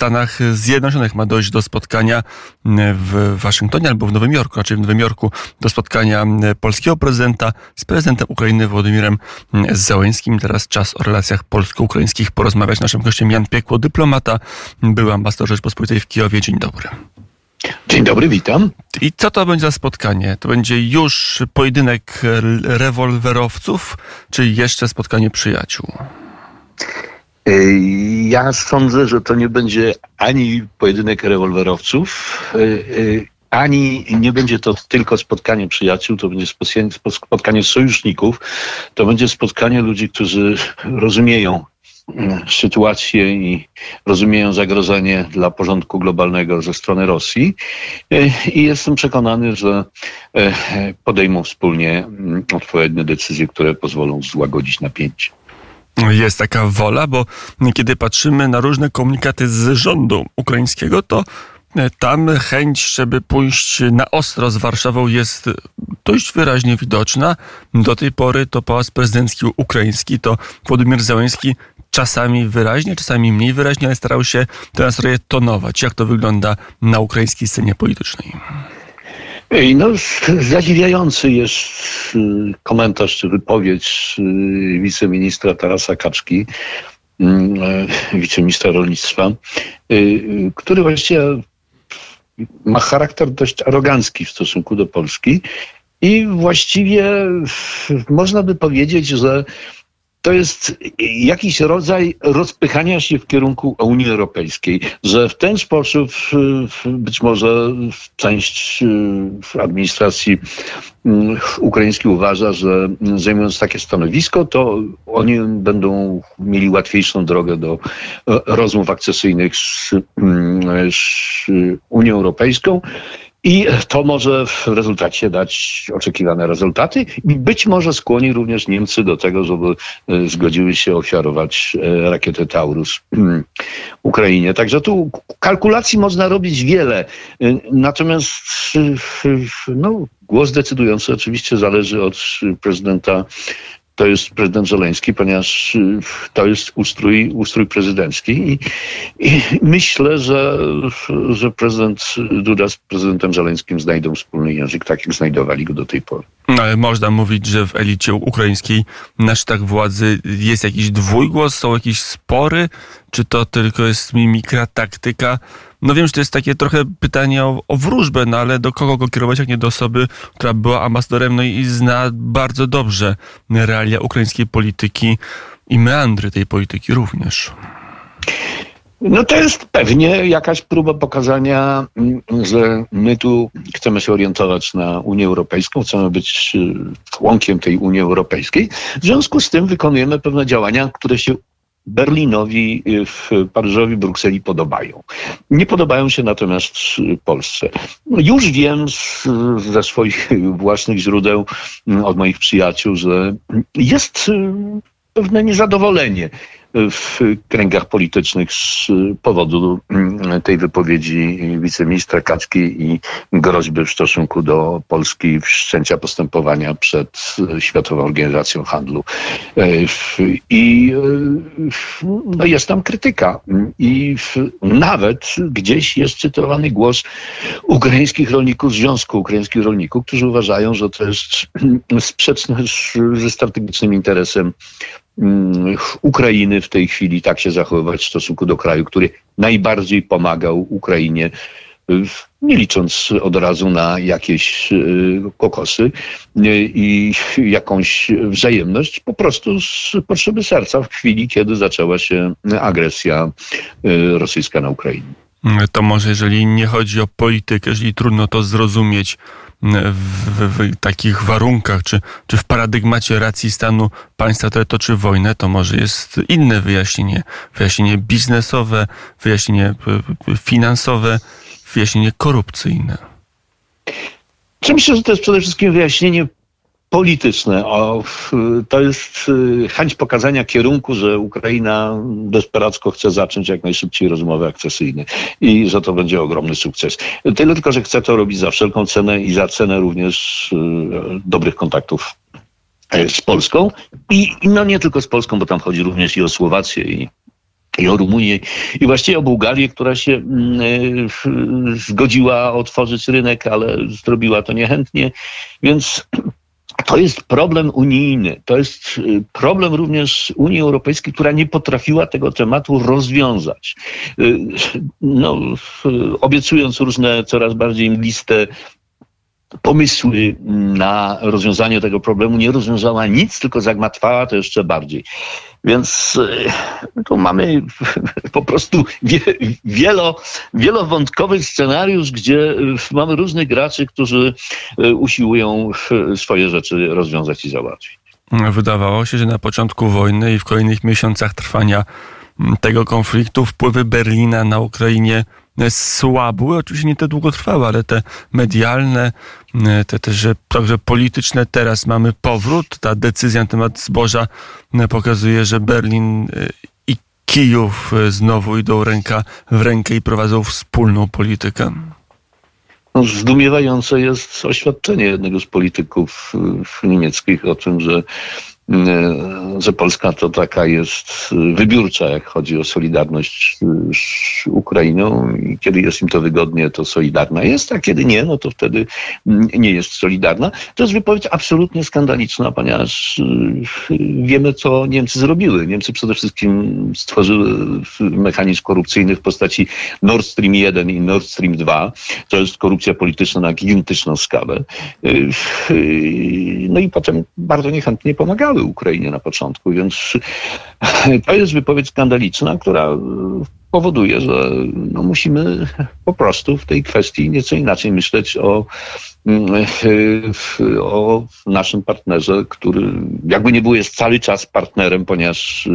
Stanach Zjednoczonych ma dojść do spotkania w Waszyngtonie albo w Nowym Jorku, raczej w Nowym Jorku, do spotkania polskiego prezydenta z prezydentem Ukrainy Włodymirem Załęskim. Teraz czas o relacjach polsko-ukraińskich porozmawiać. Naszym gościem Jan Piekło, dyplomata, był ambasador Rzeczpospolitej w Kijowie. Dzień dobry. Dzień dobry, witam. I co to będzie za spotkanie? To będzie już pojedynek rewolwerowców, czy jeszcze spotkanie przyjaciół? Ja sądzę, że to nie będzie ani pojedynek rewolwerowców, e, e, ani nie będzie to tylko spotkanie przyjaciół, to będzie spotkanie sojuszników, to będzie spotkanie ludzi, którzy rozumieją e, sytuację i rozumieją zagrożenie dla porządku globalnego ze strony Rosji. I jestem przekonany, że podejmą wspólnie odpowiednie decyzje, które pozwolą złagodzić napięcie jest taka wola, bo kiedy patrzymy na różne komunikaty z rządu ukraińskiego, to e, tam chęć, żeby pójść na ostro z Warszawą jest dość wyraźnie widoczna. Do tej pory to pałac prezydencki ukraiński, to Władimir Załęski czasami wyraźnie, czasami mniej wyraźnie, ale starał się te nastroje tonować. Jak to wygląda na ukraińskiej scenie politycznej? No, zadziwiający jest y, komentarz czy wypowiedź y, wiceministra Tarasa Kaczki, mm, e, wiceministra rolnictwa, y, który właściwie ma charakter dość arogancki w stosunku do Polski i właściwie można by powiedzieć, że to jest jakiś rodzaj rozpychania się w kierunku Unii Europejskiej, że w ten sposób być może część administracji mm, ukraińskiej uważa, że zajmując takie stanowisko, to oni będą mieli łatwiejszą drogę do e, rozmów akcesyjnych z, mm, z Unią Europejską. I to może w rezultacie dać oczekiwane rezultaty i być może skłoni również Niemcy do tego, żeby e, zgodziły się ofiarować e, rakietę Taurus mm, Ukrainie. Także tu kalkulacji można robić wiele. E, natomiast no, głos decydujący oczywiście zależy od prezydenta to jest prezydent Żeleński, ponieważ y, to jest ustrój, ustrój prezydencki i, i myślę, że, że prezydent Duda z prezydentem Żeleńskim znajdą wspólny język, tak jak znajdowali go do tej pory. No, ale można mówić, że w elicie ukraińskiej na szczytach władzy jest jakiś dwójgłos, są jakieś spory, czy to tylko jest mimikra, taktyka? No wiem, że to jest takie trochę pytanie o, o wróżbę, no ale do kogo go kierować, jak nie do osoby, która była ambasadorem, no i zna bardzo dobrze realia ukraińskiej polityki i meandry tej polityki również. No to jest pewnie jakaś próba pokazania, mm, że my tu chcemy się orientować na Unię Europejską, chcemy być y, członkiem tej Unii Europejskiej. W związku z tym wykonujemy pewne działania, które się Berlinowi, y, w Paryżowi, Brukseli podobają. Nie podobają się natomiast Polsce. Już wiem z, ze swoich własnych źródeł, mm, od moich przyjaciół, że jest y, pewne niezadowolenie w kręgach politycznych z powodu mm, tej wypowiedzi wiceministra Kaczki i groźby w stosunku do Polski wszczęcia postępowania przed Światową Organizacją Handlu. E, I e, no jest tam krytyka. I nawet gdzieś jest cytowany głos ukraińskich rolników, Związku Ukraińskich Rolników, którzy uważają, że to jest sprzeczne ze strategicznym interesem Mm, Ukrainy w tej chwili tak się zachowywać w stosunku do kraju, który najbardziej pomagał Ukrainie, nie licząc od razu na jakieś y, kokosy y, i jakąś wzajemność, po prostu z potrzeby serca w chwili, kiedy zaczęła się agresja y, rosyjska na Ukrainę. To może, jeżeli nie chodzi o politykę, jeżeli trudno to zrozumieć, w, w, takich warunkach, czy, czy w paradygmacie racji stanu państwa, które toczy wojnę, to może jest inne wyjaśnienie. Wyjaśnienie biznesowe, wyjaśnienie finansowe, wyjaśnienie korupcyjne. Myślę, że to jest przede wszystkim wyjaśnienie polityczne. O, to jest y, chęć pokazania kierunku, że Ukraina desperacko chce zacząć jak najszybciej rozmowy akcesyjne i że to będzie ogromny sukces. Tyle tylko, że chce to robić za wszelką cenę i za cenę również y, dobrych kontaktów e, z Polską i no nie tylko z Polską, bo tam chodzi również i o Słowację i i o Rumunię, i właściwie o Bułgarię, która się mm, e, zgodziła otworzyć rynek, ale zrobiła to niechętnie. Więc to jest problem unijny. To jest y, problem również Unii Europejskiej, która nie potrafiła tego tematu rozwiązać. Y, no, obiecując różne coraz bardziej mgliste pomysły na rozwiązanie tego problemu, nie rozwiązała nic, tylko zagmatwała to jeszcze bardziej. Więc e, tu mamy po prostu wielo, wielowątkowy scenariusz, gdzie mamy różnych graczy, którzy e, usiłują swoje rzeczy rozwiązać i załatwić. Wydawało się, że na początku wojny i w kolejnych miesiącach trwania tego konfliktu wpływy Berlina na Ukrainie słabły. Oczywiście nie te długotrwałe, ale te medialne, te też także polityczne. Teraz mamy powrót. Ta decyzja na temat zboża pokazuje, że Berlin i Kijów znowu idą ręka w rękę i prowadzą wspólną politykę. No, zdumiewające jest oświadczenie jednego z polityków niemieckich o tym, że E, że Polska to taka jest wybiórcza, jak chodzi o solidarność z Ukrainą i kiedy jest im to wygodnie, to solidarna jest, a kiedy nie, no to wtedy nie jest solidarna. To jest wypowiedź absolutnie skandaliczna, ponieważ e, wiemy, co Niemcy zrobiły. Niemcy przede wszystkim stworzyły mechanizm korupcyjny w postaci Nord Stream 1 i Nord Stream 2. To jest korupcja polityczna na gigantyczną skalę. E, no i potem bardzo niechętnie pomagały Ukrainie na początku, więc to jest wypowiedź skandaliczna, która powoduje, że no musimy po prostu w tej kwestii nieco inaczej myśleć o, o naszym partnerze, który jakby nie był jest cały czas partnerem, ponieważ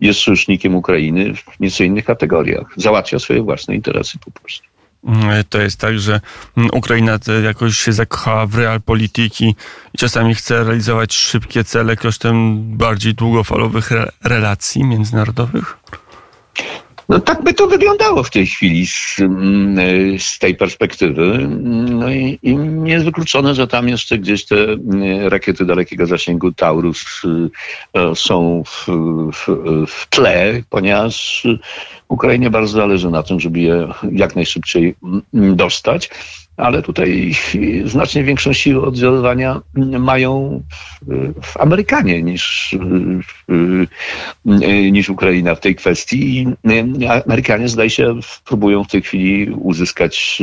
jest sojusznikiem Ukrainy w nieco innych kategoriach. Załatwia swoje własne interesy po prostu. Mm, to jest tak, że mm, Ukraina jakoś się zakochała w realpolitiki i czasami chce realizować szybkie cele kosztem bardziej długofalowych relacji międzynarodowych? No tak by to wyglądało w tej chwili z, mm, z tej perspektywy. No i, i nie jest wykluczone, że tam jeszcze gdzieś te rakiety dalekiego zasięgu Taurus e, są w, w, w tle, ponieważ Ukrainie bardzo zależy na tym, żeby je jak najszybciej dostać ale tutaj znacznie większą siłę oddziaływania mają Amerykanie niż, niż Ukraina w tej kwestii. I Amerykanie, zdaje się, próbują w tej chwili uzyskać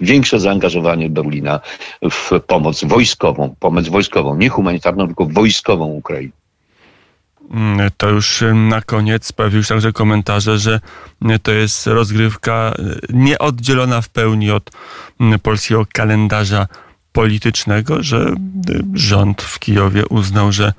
większe zaangażowanie Berlina w pomoc wojskową, pomoc wojskową, nie humanitarną, tylko wojskową Ukrainie. Mm, to już na koniec pojawiły się także komentarze, że to jest rozgrywka nieoddzielona w pełni od polskiego kalendarza politycznego, że rząd w Kijowie uznał, że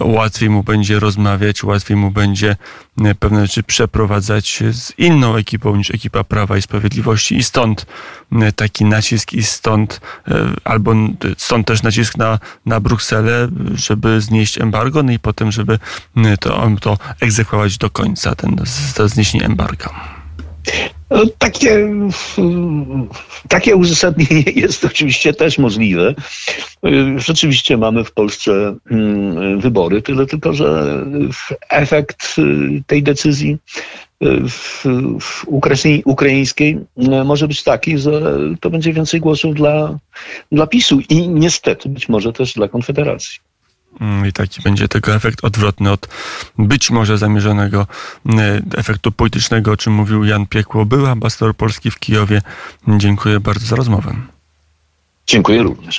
łatwiej mu będzie rozmawiać, łatwiej mu będzie e, pewne rzeczy przeprowadzać z inną ekipą niż ekipa Prawa i Sprawiedliwości i stąd e, taki nacisk i stąd e, albo stąd też nacisk na, na Brukselę, żeby znieść embargo, no i potem, żeby to, to egzekwować do końca, ten, to zniesienie embarga. No, takie, takie uzasadnienie jest oczywiście też możliwe. Rzeczywiście mamy w Polsce mm, wybory, tyle tylko, że efekt tej decyzji ukraińskiej może być taki, że to będzie więcej głosów dla, dla PiSu i niestety być może też dla Konfederacji. Mm, I taki będzie tego efekt odwrotny od być może zamierzonego mm, efektu politycznego, o czym mówił Jan Piekło. Był ambasador Polski w Kijowie. Dziękuję bardzo za rozmowę. Dziękuję również.